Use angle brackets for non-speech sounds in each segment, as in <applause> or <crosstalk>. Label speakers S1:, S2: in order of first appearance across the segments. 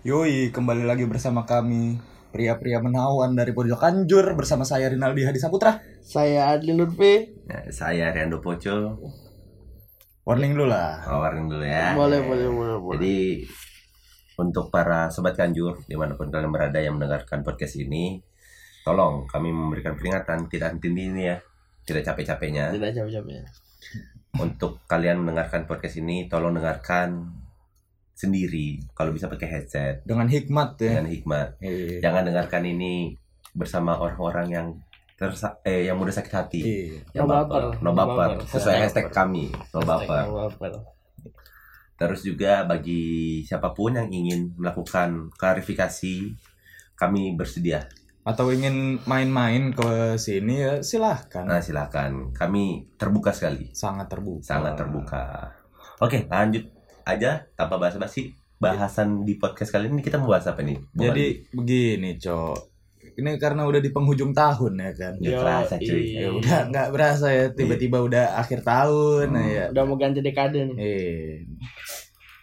S1: Yoi, kembali lagi bersama kami Pria-pria menawan dari Pojokan Jur Bersama saya Rinaldi Hadi Saputra
S2: Saya Adli Lutfi.
S3: Nah, saya Riando Poco.
S1: Warning dulu lah
S3: Warning dulu ya.
S2: Boleh, boleh, boleh, boleh.
S3: Jadi untuk para sobat kanjur di mana pun kalian berada yang mendengarkan podcast ini, tolong kami memberikan peringatan tidak henti ini ya, tidak capek-capeknya.
S2: Tidak capek-capek.
S3: Untuk kalian mendengarkan podcast ini, tolong dengarkan sendiri. Kalau bisa pakai headset
S1: Dengan hikmat ya
S3: dengan hikmat.
S1: Iya.
S3: Jangan dengarkan ini bersama orang-orang yang tersa eh yang mudah sakit hati.
S1: Iya.
S3: Yang
S2: No baper.
S3: No
S2: No
S3: baper.
S2: baper.
S3: Sesuai
S2: No
S3: hashtag
S2: baper.
S3: kami, no baper.
S2: No baper.
S3: Terus juga bagi siapa pun yang ingin melakukan klarifikasi, kami bersedia.
S1: Atau ingin main-main ke sini ya silahkan
S3: Nah, silakan. Kami terbuka sekali,
S1: Sangat terbuka
S3: sangat terbuka. Oke, lanjut aja tanpa basa-basi. Bahasan di podcast kali ini kita mau bahas apa nih? Bung
S1: Jadi begini cok Ini karena udah di penghujung tahun ya kan
S2: Yo,
S3: terasa cuy.
S2: iya.
S1: Ya udah nggak berasa ya tiba-tiba udah akhir tahun
S3: Hmm.
S1: ya
S2: Udah mau ganti dekade nih.
S1: Eh.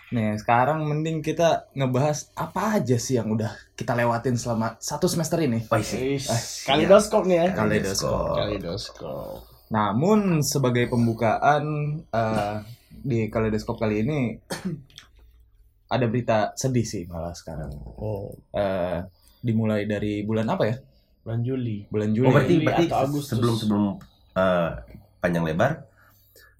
S1: Nih, sekarang mending kita ngebahas apa aja sih yang udah kita lewatin selama satu semester ini.
S3: Wah.
S2: Wis, Kalidoskop nih ya.
S1: Kaleidoskop.
S2: Kalidoskop.
S1: Namun sebagai pembukaan eh, di kaleidoskop kali ini <coughs> ada berita sedih sih malah sekarang.
S2: Oh,
S1: Eh, dimulai dari bulan apa ya?
S2: bulan Juli.
S1: Bulan Juli.
S3: Oh, berarti
S2: Juli
S3: berarti
S2: atau Agustus.
S3: sebelum sebelum eh, panjang lebar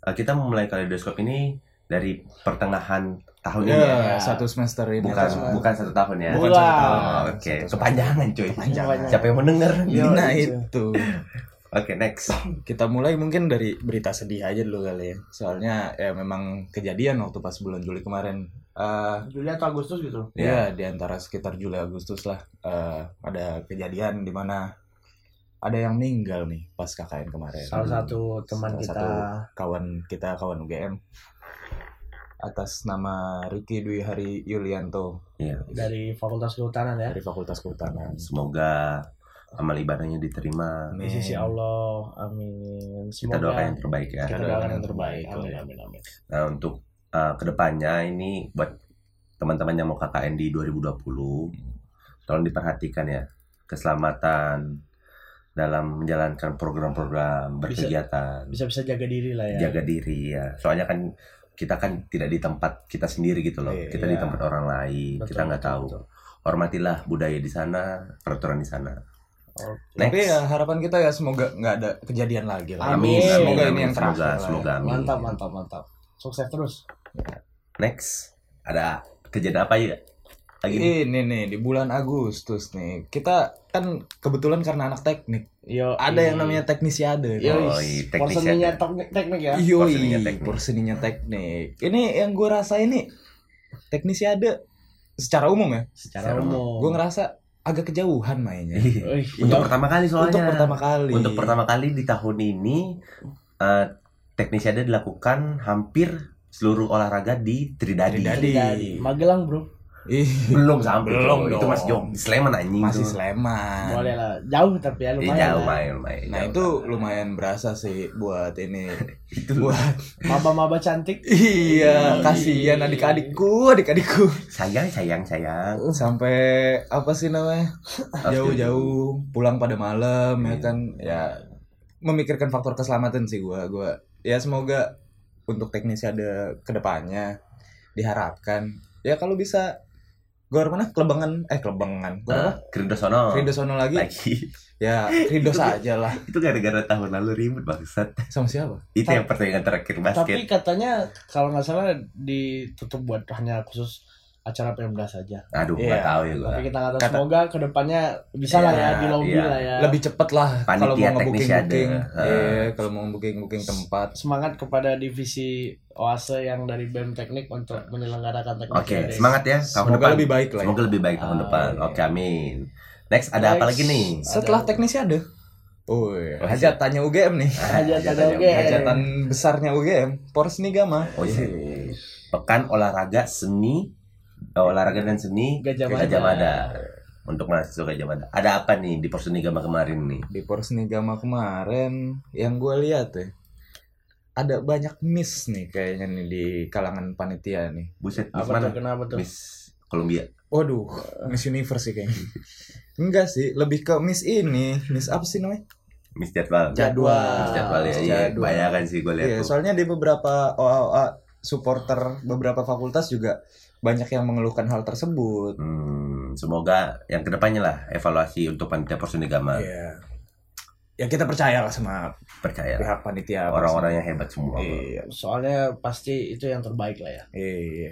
S3: eh, kita memulai kaleidoskop ini dari pertengahan tahun ini ya.
S1: ya, satu semester ini.
S3: Bukan
S1: Satu-
S3: bukan satu tahun ya.
S1: Bukan
S2: Bulan.
S1: satu tahun.
S3: Oh, Oke,
S1: semester.
S3: kepanjangan cuy.
S1: Kepanjangan.
S3: Siapa yang mau denger?
S2: Yo,
S1: Nah
S2: itu. <laughs>
S3: Oke, next. <clears throat>
S1: Kita mulai mungkin dari berita sedih aja dulu kali ya. Soalnya ya memang kejadian waktu pas bulan Juli kemarin. Eh
S2: Juli atau Agustus gitu.
S1: ya di antara sekitar Juli Agustus lah eh, ada kejadian di mana ada yang meninggal nih pas KKN kemarin.
S2: Salah satu teman
S1: Salah
S2: kita
S1: satu kawan kita kawan UGM atas nama Riki Dwi Hari Yulianto
S3: Iya.
S2: dari Fakultas Kehutanan ya.
S1: dari Fakultas Kehutanan.
S3: Semoga amal ibadahnya diterima.
S2: Di sisi Allah. Amin.
S3: Kita doakan yang terbaik ya.
S2: Kita doakan yang terbaik. Amin, amin, amin.
S3: Nah, untuk uh, ke depannya ini buat teman-teman yang mau KKN di 2020, tolong diperhatikan ya keselamatan dalam menjalankan program-program
S2: Bisa-
S3: berkegiatan,
S2: Bisa-bisa jaga diri lah ya.
S3: jaga diri ya. Soalnya kan kita kan tidak di tempat kita sendiri gitu loh,
S1: Iya.
S3: kita di tempat orang lain,
S2: Betul,
S3: kita nggak tahu.
S2: betul.
S3: Hormatilah budaya di sana, peraturan di sana.
S2: Oke.
S3: Next.
S1: Tapi ya harapan kita ya semoga nggak ada kejadian lagi lah.
S2: Amin,
S1: Semoga
S2: amin,
S1: ini yang
S3: semoga,
S1: terakhir. lah ya.
S3: semoga, amin.
S2: Mantap, mantap, mantap. Sukses terus.
S3: Next, ada kejadian apa ya? Lagi nih?
S1: Ini nih di bulan Agustus nih kita kan kebetulan karena anak teknik
S2: Yo,
S1: ada yang namanya teknisiade.
S2: Yo,
S3: Oh, iya, teknik
S2: porseninya
S3: ya.
S2: teknik, teknik ya.
S1: Yoi,
S3: Porseninya teknik.
S1: porseninya teknik. Ini yang gue rasa ini teknisiade secara umum ya.
S2: Secara
S3: Secara
S2: umum.
S1: Gue ngerasa agak kejauhan mainnya.
S2: Wih,
S3: Untuk
S2: yo,
S3: pertama kali soalnya.
S1: Untuk pertama kali.
S3: Untuk pertama kali di tahun ini eh teknisiade dilakukan hampir seluruh olahraga di Tridadi.
S1: Tridadi.
S2: Tridadi. Magelang, Bro.
S1: Ih,
S3: Belum sampai
S1: Belum
S3: Itu
S1: dong.
S3: masih Sleman anjing
S1: masih
S3: tuh.
S1: Sleman.
S2: Boleh lah. Jauh tapi ya
S3: Iya,
S2: lumayan.
S3: jauh
S2: lah.
S3: main, main.
S1: Nah
S3: jauh.
S1: itu lumayan berasa sih buat ini <laughs>
S3: itu
S1: buat
S2: Maba-maba cantik.
S1: iya kasihan adik-adikku adik-adikku
S3: sayang, sayang, sayang.
S1: sampai apa sih namanya jauh-jauh pulang pada malam ya
S3: Iya.
S1: kan ya memikirkan faktor keselamatan sih gua gua ya semoga untuk teknisi ada ke depannya diharapkan ya kalau bisa gua mana kelebangan eh kelebangan gua apa
S3: Nah, Krido sono.
S1: Rido sono lagi
S3: Lagi.
S1: ya Rido saja lah <laughs>
S3: Itu gara-gara tahun lalu ribut bangsat.
S1: sama siapa
S3: Itu
S2: Tapi-
S3: yang pertandingan terakhir
S2: Tapi
S3: basket.
S2: katanya kalau nggak salah ditutup buat hanya khusus acara Pemda saja.
S3: Aduh,
S1: Iya.
S3: nggak tahu ya gua.
S2: Tapi kita nggak tahu.
S1: Kata-
S2: Semoga ke depannya bisa lah ya
S3: Iya,
S2: di lobby
S3: iya.
S2: lah ya.
S1: lebih cepet lah kalau mau ngebooking booking
S3: Heeh.
S1: Iya, kalau mau booking booking tempat
S2: semangat kepada divisi OASE yang dari BEM Teknik untuk menyelenggarakan teknik.
S3: Oke,
S2: Day.
S3: semangat ya tahun
S1: semoga
S3: depan.
S1: lebih baik lah ya.
S3: Semoga lebih baik tahun
S2: Ah,
S3: depan.
S1: iya.
S3: Oke, amin. Next ada apa
S2: Next.
S3: lagi nih?
S1: setelah
S2: Ada-
S1: teknisi ada oh iya. Hajat tanya UGM nih
S2: Hajat
S3: Hajatan
S2: ada
S3: yang-
S2: UGM.
S1: hajatan besarnya UGM Pors Nigama
S3: Oh iya. Pekan olahraga seni, eh, olahraga dan seni
S2: Gajah Mada.
S3: Gajah Mada. Untuk mahasiswa Gajah Mada. Ada apa nih di Porsunigama kemarin nih?
S1: di Pors Nigama kemarin yang gue lihat ya ada banyak miss nih kayaknya nih di kalangan panitia nih
S3: Buset, Miss
S2: Apa
S3: mana?
S2: tuh kenapa tuh?
S3: Miss Columbia.
S1: Waduh, Miss Universe sih kayaknya. Enggak sih, lebih ke Miss ini, Miss apa sih namanya?
S3: Miss Jadwal.
S1: Jadwal.
S3: Miss Jadwal ya. Iya, kebanyakan sih gue lihat
S1: Iya,
S3: tuh.
S1: soalnya di beberapa OA supporter beberapa fakultas juga banyak yang mengeluhkan hal tersebut.
S3: Hmm, semoga yang ke depannya lah evaluasi untuk panitia Porsunigama
S1: Iya. Ya kita percaya lah sama
S3: percaya
S1: pihak panitia
S3: orang-orang yang hebat semua.
S1: Iya.
S2: Soalnya pasti itu yang terbaik lah ya.
S1: Iya.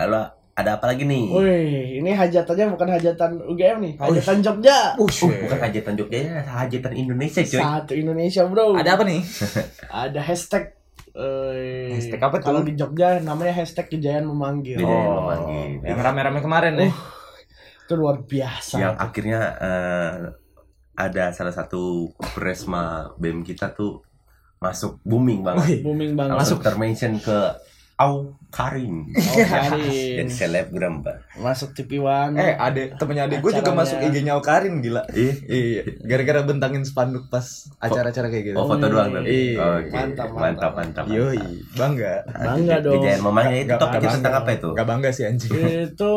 S3: Lalu ada apa lagi nih?
S2: Wih, ini hajatannya bukan hajatan UGM nih,
S1: Oh,
S2: hajatan Jogja.
S3: Uh, bukan hajatan Jogja hajatan Indonesia cuy.
S2: Satu Indonesia bro.
S1: Ada apa nih? <laughs>
S2: Ada hashtag. Eh,
S1: Hashtag apa tuh?
S2: Kalau di Jogja namanya hashtag kejayaan memanggil.
S3: Kejayaan
S1: Oh,
S3: memanggil.
S1: yang rame-rame kemarin nih.
S2: Itu luar biasa.
S3: yang akhirnya eh, ada salah satu presma BEM kita tuh masuk booming banget.
S2: Booming banget.
S3: Masuk termention ke Au Karim.
S2: Oh, <laughs> Karin.
S3: Jadi selebgram, Pak.
S2: Masuk TV One.
S1: Eh, ade temennya adek gue juga masuk IG-nya Okarin gila.
S3: Ih,
S1: Iya, gara-gara bentangin spanduk pas acara-acara kayak gitu.
S3: oh foto doang tapi.
S1: Iya.
S3: Oke.
S2: Mantap,
S3: Mantap,
S2: mantap.
S3: mantap.
S1: Yoi, bangga.
S2: Bangga dong.
S3: Kejayaan memangnya itu topiknya tentang apa itu?
S1: Gak bangga sih anjing.
S2: itu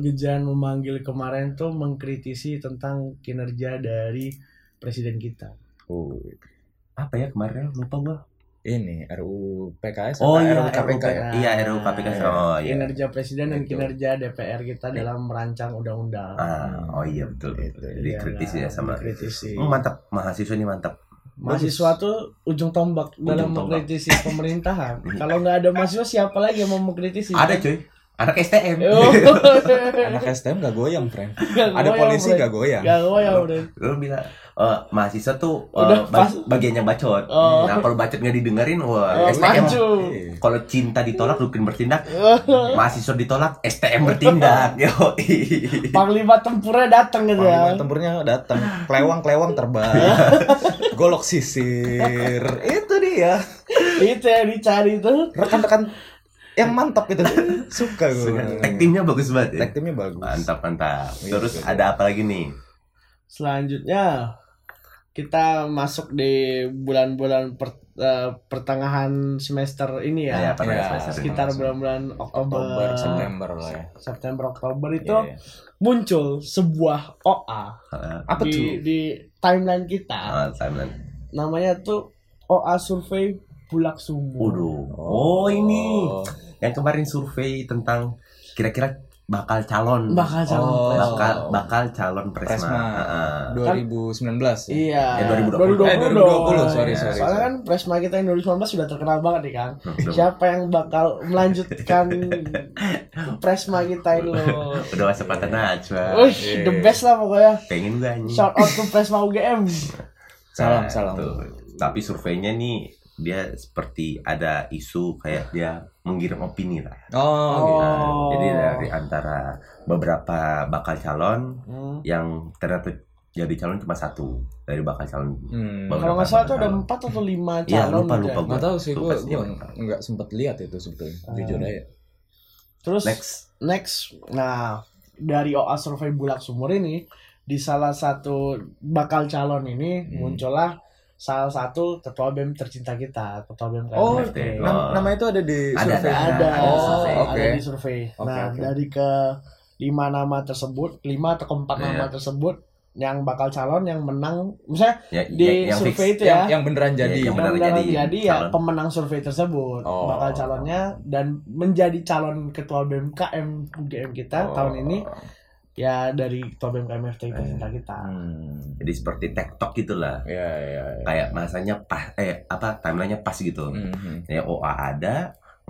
S2: Gejan memanggil kemarin tuh mengkritisi tentang kinerja dari presiden kita.
S1: Oh,
S3: Apa ya kemarin lupa gua.
S1: Ini RUU PKS
S3: Oh iya,
S1: RUU KPK ya?
S3: Iya, RUU KPK. Oh iya.
S2: Kinerja presiden dan kinerja DPR kita dalam merancang undang-undang.
S3: Ah, oh iya betul.
S1: Itu,
S3: Jadi
S2: Iya,
S3: kritis
S2: nah,
S3: ya sama.
S2: dikritisi.
S3: Hmm, mantap, mahasiswa ini mantap.
S2: Mahasiswa tuh ujung tombak dalam
S3: tombak.
S2: mengkritisi pemerintahan. <laughs> Kalau nggak ada mahasiswa siapa lagi yang mau mengkritisi?
S3: Ada cuy, anak STM. <laughs>
S1: Anak STM gak goyang, friend.
S2: Gak
S1: Ada
S2: goyang,
S1: polisi
S2: Bre.
S1: gak goyang.
S2: Gak goyang, Bre.
S3: Lu bilang eh, mahasiswa tuh eh,
S2: Udah,
S3: bagiannya bacot.
S2: Oh.
S3: Nah kalau bacot nggak didengerin, wah
S2: Oh,
S3: STM. Kalau cinta ditolak, Rukin bertindak. <laughs> mahasiswa ditolak, STM bertindak. <laughs> Yo.
S2: Panglima tempurnya datang gitu
S1: Panglima
S2: ya.
S1: tempurnya datang, klewang-klewang terbang. Golok sisir. Itu dia.
S2: Itu yang dicari tuh.
S1: Rekan-rekan yang mantap itu. <laughs> Suka gue.
S3: Tag timnya bagus banget ya.
S1: Tag timnya bagus.
S3: Mantap mantap.
S1: Iya,
S3: Terus
S1: betul.
S3: ada apa lagi nih?
S2: Selanjutnya kita masuk di bulan-bulan per- eh, pertengahan semester ini
S3: Ya,
S2: ya.
S3: pada
S1: Ya,
S3: semester.
S2: Sekitar bulan-bulan Oktober,
S1: Oktober, September lah ya.
S2: September Oktober itu
S1: Iya, iya.
S2: muncul sebuah OA
S1: Apa
S2: di,
S1: tuh?
S2: di timeline kita.
S3: ah, timeline.
S2: Namanya tuh OA survei Bulak Sumur.
S3: Waduh. Oh, ini yang kemarin survei tentang kira-kira bakal calon
S2: Bakal calon
S1: Oh.
S2: presma.
S3: bakal bakal calon presma.
S1: Presma
S3: Heeh.
S1: 2019 ya?
S2: Iya.
S3: Ya, 2020.
S1: Eh, 2020, sorry,
S3: Ya.
S1: sorry.
S2: Soalnya kan Presma kita yang 2019 sudah terkenal banget nih Kang.
S3: Udah,
S2: Siapa yang bakal melanjutkan <laughs> Presma kita ini loh.
S3: udah masa patah najwa.
S1: Iya.
S2: the best lah pokoknya.
S3: Pengen gak nih?
S2: Shout out to Presma UGM.
S1: Salam,
S3: Nah,
S1: salam.
S3: tuh. Tapi surveinya nih dia seperti ada isu kayak dia mengirim opini lah.
S1: Oh, gitu.
S3: Nah, jadi dari antara beberapa bakal calon
S2: Hmm.
S3: yang ternyata jadi calon cuma satu dari bakal calon.
S1: Hmm.
S2: Kalau nggak salah tuh ada empat atau lima
S3: Iya,
S2: calon.
S3: lupa,
S2: gitu
S3: lupa
S2: ya.
S3: gua.
S1: Gak tahu sih gue gue nggak sempet lihat itu sebetulnya
S2: Ah.
S1: jujur aja
S2: Terus
S3: Next.
S2: next, nah dari OA Survei Bulak Sumur ini di salah satu bakal calon ini
S1: Hmm.
S2: muncullah salah satu ketua BEM tercinta kita, ketua BEM
S1: Oh,
S2: KMFT.
S3: Oh.
S1: Nam- nama itu ada di
S3: Ada,
S1: survei
S2: ada,
S3: Ada
S1: oh
S3: survei.
S1: oke
S2: ada di survei.
S1: Oke,
S2: nah,
S1: oke.
S2: dari ke lima nama tersebut, lima atau keempat
S3: Iya.
S2: nama tersebut yang bakal calon yang menang, misalnya
S3: Ya,
S2: di
S3: yang, yang fix.
S2: survei itu
S1: yang,
S2: ya,
S1: yang beneran jadi
S3: yang
S2: yang
S3: beneran
S2: beneran
S3: jadi
S2: jadi, ya
S3: calon.
S2: pemenang survei tersebut
S1: Oh.
S2: bakal calonnya dan menjadi calon ketua BMKM UGM kita
S1: Oh.
S2: tahun ini ya dari ketua BMKM FT tercinta kita.
S1: hmm.
S3: Jadi seperti TikTok gitulah.
S1: ya ya, ya.
S3: Kayak masanya pas eh apa timelinenya pas gitu.
S1: Mhm.
S3: Ya OA ada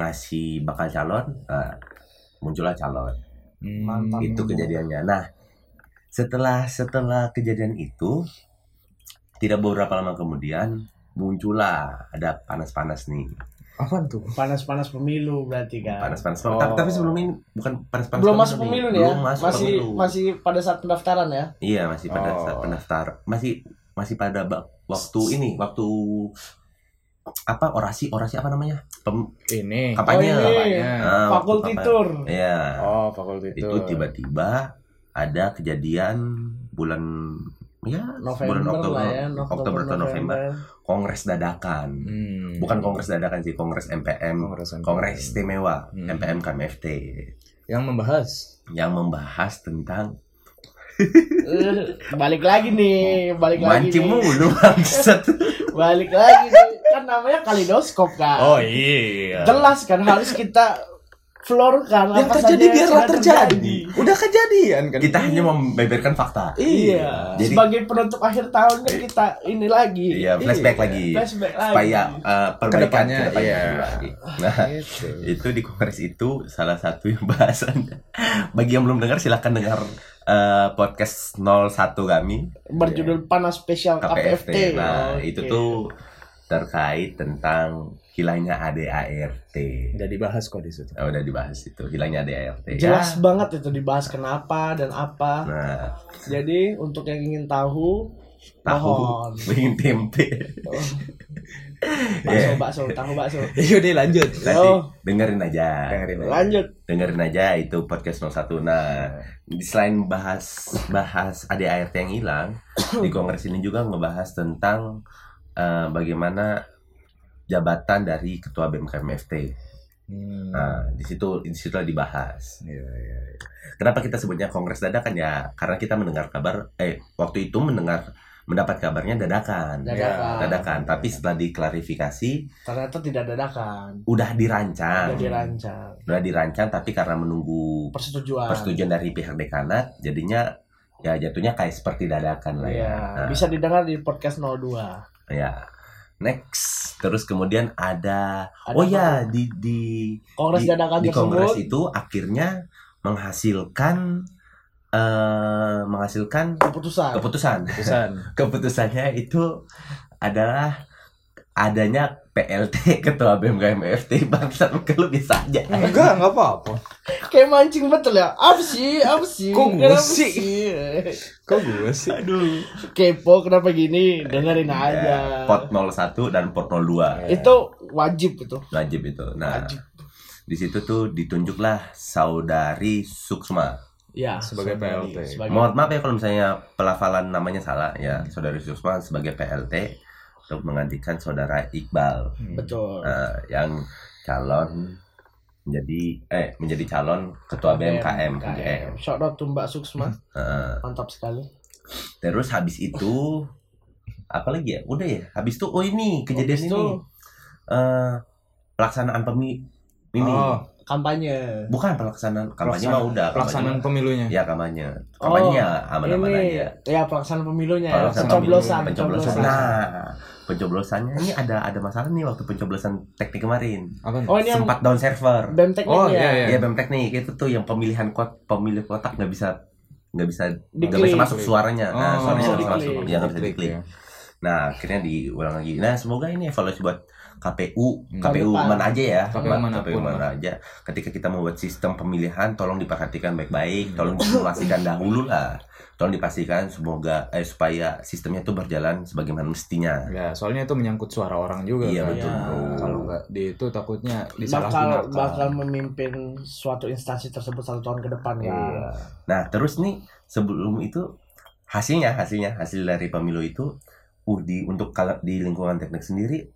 S3: ngasih bakal calon, nah, muncullah calon.
S1: Hmm.
S2: Mantap.
S3: Itu kejadiannya. Nah, setelah setelah kejadian itu tidak beberapa lama kemudian muncullah ada panas-panas nih.
S1: Apaan tuh
S2: Panas-panas pemilu berarti kan.
S3: Panas-panas.
S1: Oh.
S3: Tapi, tapi sebelum ini bukan panas-panas.
S2: Belum
S3: pemilu
S2: masuk pemilu nih ya.
S3: Belum masuk
S2: masih
S3: pemilu.
S2: masih pada saat pendaftaran ya.
S3: Iya, masih pada
S1: Oh.
S3: saat pendaftar. Masih masih pada waktu ini, waktu apa orasi orasi apa namanya? Pem,
S1: ini
S3: Kampanye.
S2: Oh, ini.
S1: Kampanye.
S3: ah, waktu
S2: Fakulti
S3: kampanye.
S2: tour.
S3: Iya.
S1: oh fakulti itu
S3: itu tiba-tiba ada kejadian bulan ya bulan
S2: November
S3: Oktober,
S2: lah ya,
S3: Oktober, atau November kongres dadakan
S1: Hmm.
S3: bukan kongres dadakan sih kongres MPM
S1: Kongres
S3: kongres istimewa
S1: Hmm.
S3: MPM KMFT
S1: yang membahas
S3: yang membahas tentang
S2: Eh, balik lagi nih, balik lagi
S3: mancing mulu bangsat. <laughs>
S2: Balik lagi nih. Kan namanya kalidoskop kan.
S1: iya
S2: Jelas kan harus kita florkan
S1: yang
S2: apa
S1: terjadi
S2: yang
S1: biarlah
S2: sudah
S1: terjadi. Udah kejadian kan.
S3: Kita hanya membeberkan fakta.
S2: Iya.
S3: Jadi-
S2: Sebagai penutup akhir tahun kan kita ini lagi.
S3: Iya, flashback
S1: Iya.
S3: lagi.
S2: Flashback lagi.
S3: Supaya uh, perbaikan
S1: Ke
S3: depannya, ke depannya
S1: iya.
S3: lagi. Nah,
S1: Gitu. <laughs>
S3: itu di kongres itu salah satu yang <laughs> bahasannya. Bagi yang belum dengar silahkan dengar uh, podcast 01 kami
S2: Berjudul panas spesial KPFT.
S3: KPFT. Nah,
S2: Oke.
S3: itu tuh terkait tentang hilangnya ADART.
S1: Udah dibahas kok di situ.
S3: Oh, udah dibahas itu hilangnya ADART.
S2: jelas
S3: Ya.
S2: banget itu dibahas kenapa dan apa.
S3: Nah,
S2: Jadi untuk yang ingin tahu
S3: tahu
S2: mohon. <laughs>
S3: bikin tempe.
S2: bakso bakso tahu bakso. <laughs>
S1: Yaudah lanjut.
S3: Nanti
S2: Oh.
S3: dengerin aja.
S1: Dengerin aja.
S2: Lanjut.
S3: dengerin aja itu podcast 01 nah selain bahas bahas ADART yang hilang <coughs> di kongres ini juga ngebahas tentang eh, bagaimana jabatan dari ketua BMKM FT
S1: Hmm.
S3: nah di situ di situ dibahas
S1: Iya, iya, iya.
S3: kenapa kita sebutnya kongres dadakan ya karena kita mendengar kabar eh waktu itu mendengar mendapat kabarnya dadakan
S2: Dadakan.
S3: dadakan tapi setelah diklarifikasi
S2: Ternyata tidak dadakan.
S3: udah dirancang
S2: Sudah dirancang.
S3: udah dirancang tapi karena menunggu
S2: Persetujuan.
S3: persetujuan dari pihak dekanat jadinya ya jatuhnya kayak seperti dadakan lah ya.
S2: Iya,
S3: Nah,
S2: bisa didengar di podcast 02.
S3: ya. Next, terus kemudian ada,
S2: Ada
S3: oh
S2: apa?
S3: ya di di
S2: Kongres
S3: di,
S2: dadakan
S3: di
S2: tersebut
S3: kongres itu akhirnya menghasilkan eh menghasilkan
S2: keputusan.
S3: keputusan.
S1: Keputusan. <laughs>
S3: Keputusannya itu adalah adanya PLT <laughs> Ketua BMKM FT bangsa lu bisa aja.
S1: Enggak, enggak apa-apa.
S2: Kayak mancing betul ya. Apa sih? Apa sih?
S1: Kok gue sih? Kok gue sih?
S3: Aduh.
S2: Kepo kenapa gini? Dengerin aja.
S3: Ya, pot 01 dan pot 02.
S2: Itu wajib itu.
S3: wajib itu. Nah,
S2: Wajib.
S3: di situ tuh ditunjuklah saudari Suksma.
S2: Ya,
S1: Sebagai
S2: saudari,
S1: PLT.
S2: Sebagai
S3: Mohon maaf ya kalau misalnya pelafalan namanya salah ya, saudari Suksma sebagai PLT untuk menggantikan saudara Iqbal
S1: Hmm.
S2: betul.
S3: Nah, yang calon menjadi eh menjadi calon ketua BMKM. UGM.
S2: Shout out to Mbak Suksma.
S3: Nah,
S2: Mantap sekali.
S3: terus habis itu apa lagi ya? Udah ya. Habis itu oh ini kejadian
S2: Habis
S3: ini
S2: itu
S3: eh, pelaksanaan pemi ini
S1: Oh,
S2: kampanye.
S3: bukan pelaksanaan kampanye mah
S1: Pelaksanaan-
S3: udah
S1: pelaksanaan
S3: kampanye.
S1: pemilunya.
S3: Ya kampanye. Kampanye ya aman-aman
S2: ini
S3: aja.
S2: ya pelaksanaan pemilunya ya.
S3: Pelaksanaan
S2: Pencoblosan,
S3: pemilu,
S2: pencoblosan.
S3: Nah, pencoblosannya ini ada ada masalah nih waktu pencoblosan teknik kemarin.
S1: Apa?
S2: Oh ini yang
S3: Sempat down server.
S2: BEM teknik
S1: Oh,
S2: ya.
S1: iya, iya.
S3: Iya, BEM teknik itu tuh yang pemilihan kot pemilih kotak nggak bisa nggak bisa nggak bisa masuk suaranya. Nah,
S1: Oh,
S3: suaranya nggak bisa masuk. Ya nggak bisa diklik. Nah, akhirnya diulang lagi. Nah, semoga ini evaluasi buat KPU,
S1: Hmm.
S3: KPU
S2: Depan.
S3: mana aja ya,
S1: KPU
S3: Ma-
S1: mana pun.
S3: KPU mana aja. Ketika kita membuat sistem pemilihan, tolong diperhatikan
S1: Hmm.
S3: baik-baik, tolong disimulasikan dahulu lah. Tolong dipastikan semoga eh supaya sistemnya itu berjalan sebagaimana mestinya.
S1: Ya, soalnya itu menyangkut suara orang juga
S3: Iya,
S1: kan.
S3: betul, bro.
S1: Kalau enggak di itu takutnya
S2: bakal
S1: disalahgunakan.
S2: bakal memimpin suatu instansi tersebut satu tahun ke depan.
S1: Iya.
S3: Nah, terus nih sebelum itu hasilnya hasilnya hasil dari pemilu itu uh di untuk kalau di lingkungan teknik sendiri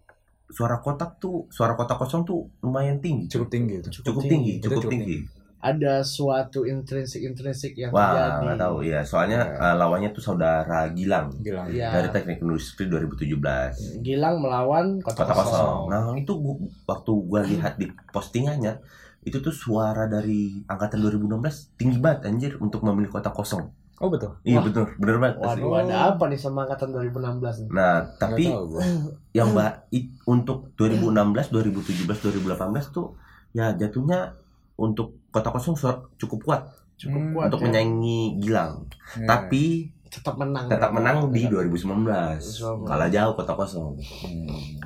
S3: suara kotak tuh suara kotak kosong tuh lumayan tinggi.
S1: Cukup tinggi itu.
S3: cukup tinggi,
S1: Itu
S3: cukup
S1: cukup
S3: tinggi.
S2: Ada suatu intrinsik-intrinsik yang
S3: Wah,
S2: terjadi.
S3: nggak tahu ya. Soalnya
S1: Ya.
S3: eh, lawannya tuh saudara Gilang
S1: Gilang.
S2: Iya.
S3: dari Teknik Industri 2017.
S2: Gilang melawan kota,
S3: Kota
S2: kosong.
S3: kosong. Nah, itu gua, waktu gua lihat di postingannya itu tuh suara dari angkatan 2016 tinggi banget anjir untuk memilih kota kosong.
S1: Oh betul.
S3: Iya
S2: Wah.
S3: betul, bener banget. asli.
S2: Waduh, ada apa nih sama angkatan 2016 nih?
S3: Nah, tapi <laughs> yang mbak untuk 2016, 2017, 2018 tuh ya jatuhnya untuk kota kosong cukup kuat
S2: Cukup
S1: Hmm,
S2: kuat
S3: untuk
S2: ya.
S3: menyaingi Gilang.
S1: Ya.
S3: Tapi
S2: tetap menang.
S3: tetap menang di
S2: Tetap.
S3: 2019.
S2: 2019.
S3: Kalah jauh kota kosong.
S1: Hmm.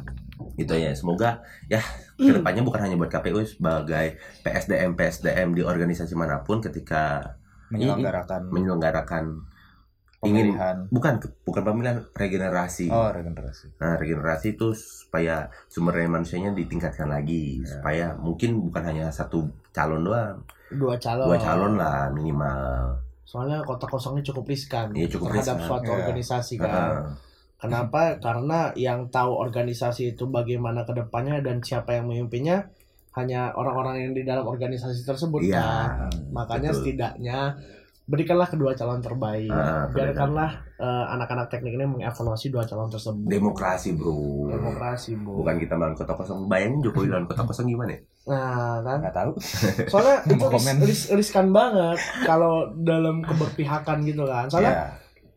S3: Gitu ya. Semoga ya ke depannya bukan hanya buat KPU sebagai PSDM PSDM di organisasi mana pun ketika
S1: menyelenggarakan
S3: menyelenggarakan ingin
S1: pemilihan.
S3: bukan bukan pemilihan regenerasi.
S1: Oh, regenerasi.
S3: Nah, regenerasi itu supaya sumber daya manusianya ditingkatkan lagi,
S1: Ya.
S3: supaya mungkin bukan hanya satu calon doang,
S2: Dua calon.
S3: dua calon lah minimal.
S2: Soalnya kota kosongnya cukup riskan
S3: Iya, cukup
S2: terhadap
S3: riskan.
S2: suatu
S1: Iya.
S2: organisasi kan.
S3: Heeh.
S2: Kenapa? Karena yang tahu organisasi itu bagaimana ke depannya dan siapa yang memimpinnya hanya orang-orang yang di dalam organisasi tersebut
S3: Iya.
S2: kan. Makanya
S3: betul.
S2: setidaknya berikanlah kedua calon terbaik.
S3: Ah,
S2: Biarkanlah eh, anak-anak teknik ini mengevaluasi dua calon tersebut.
S3: Demokrasi bro.
S2: Demokrasi, Bu.
S3: Bukan kita melawan kota kosong. Bayangin Jokowi <laughs> lawan kota kosong gimana ya?
S2: Nah, kan
S1: nggak tahu <laughs>
S2: soalnya itu ris- riskan banget kalau dalam keberpihakan gitu kan. Soalnya
S1: ya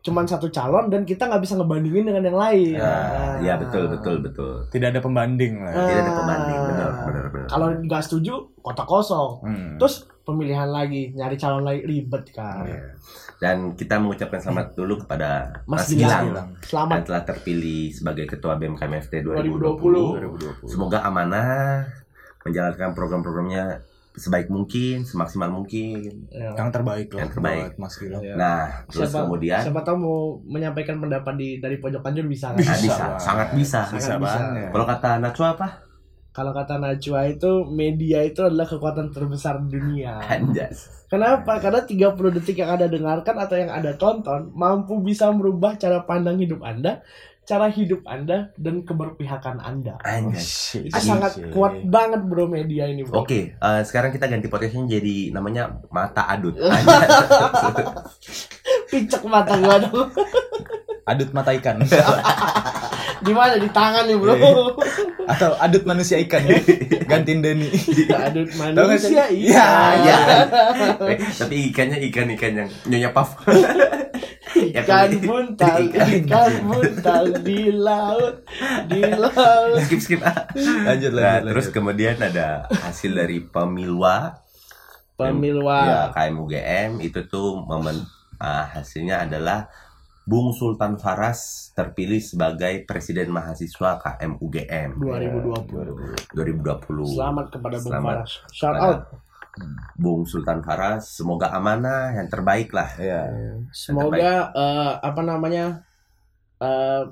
S2: cuman satu calon dan kita nggak bisa ngebandingin dengan yang lain.
S3: Ya,
S2: Nah.
S3: ya betul betul betul.
S1: tidak ada pembanding lah
S2: Ah.
S3: Tidak ada pembanding, benar benar benar.
S2: Kalau nggak setuju, kota kosong.
S1: Hmm.
S2: Terus pemilihan lagi, nyari calon lagi ribet kan.
S3: Iya. Dan kita mengucapkan selamat dulu kepada
S2: Mas
S3: Mas
S2: Gilang.
S3: Gilang
S2: Selamat
S3: yang telah terpilih sebagai Ketua BMKMFT
S2: 2020.
S3: 2020. Semoga amanah menjalankan program-programnya sebaik mungkin, semaksimal mungkin.
S2: Ya.
S1: yang terbaik lah
S3: Yang terbaik.
S1: buat Mas Gilang
S2: Ya.
S3: Nah, terus
S2: Siapa-
S3: kemudian
S2: Siapa tahu mau menyampaikan pendapat di dari pojokan juga bisa kan?
S3: Nah, bisa,
S1: banget.
S3: sangat bisa.
S1: bisa
S2: Sangat bisa.
S1: banget
S3: Kalau kata Najwa apa?
S2: Kalau kata Najwa itu media itu adalah kekuatan terbesar di dunia.
S3: Anjas.
S2: Kenapa? Karena 30 detik yang Anda dengarkan atau yang Anda tonton mampu bisa merubah cara pandang hidup Anda, cara hidup Anda dan keberpihakan Anda.
S3: Anjas.
S2: Itu sangat kuat banget bro media ini bro.
S3: Oke, eh, sekarang kita ganti podcastnya jadi namanya Mata Adut. <laughs>
S2: Picek mata gua dong. <laughs>
S1: adut mata ikan <laughs>
S2: Di mana di tangan nih bro?
S1: atau adut manusia ikan gantiin Denny
S2: Adut manusia iya.
S3: Ya. Eh, tapi ikannya ikan-ikan yang nyonya puff. <laughs> Ya,
S2: Ikan buntal, <laughs>
S3: Ikan.
S2: ikan buntal di laut, di laut.
S3: skip skip.
S1: lanjut
S3: Nah,
S1: lanjut
S3: terus
S1: lanjut.
S3: kemudian ada hasil dari pemilwa
S2: Pemilwa.
S3: ya KM UGM itu tuh momen ah, hasilnya adalah Bung Sultan Faras terpilih sebagai presiden mahasiswa KM UGM
S2: 2020.
S3: 2020.
S2: Selamat kepada Bung
S3: Selamat
S2: Faras. Shout out.
S3: Bung Sultan Faras, semoga amanah yang terbaik lah.
S1: ya
S2: Semoga eh, apa namanya eh,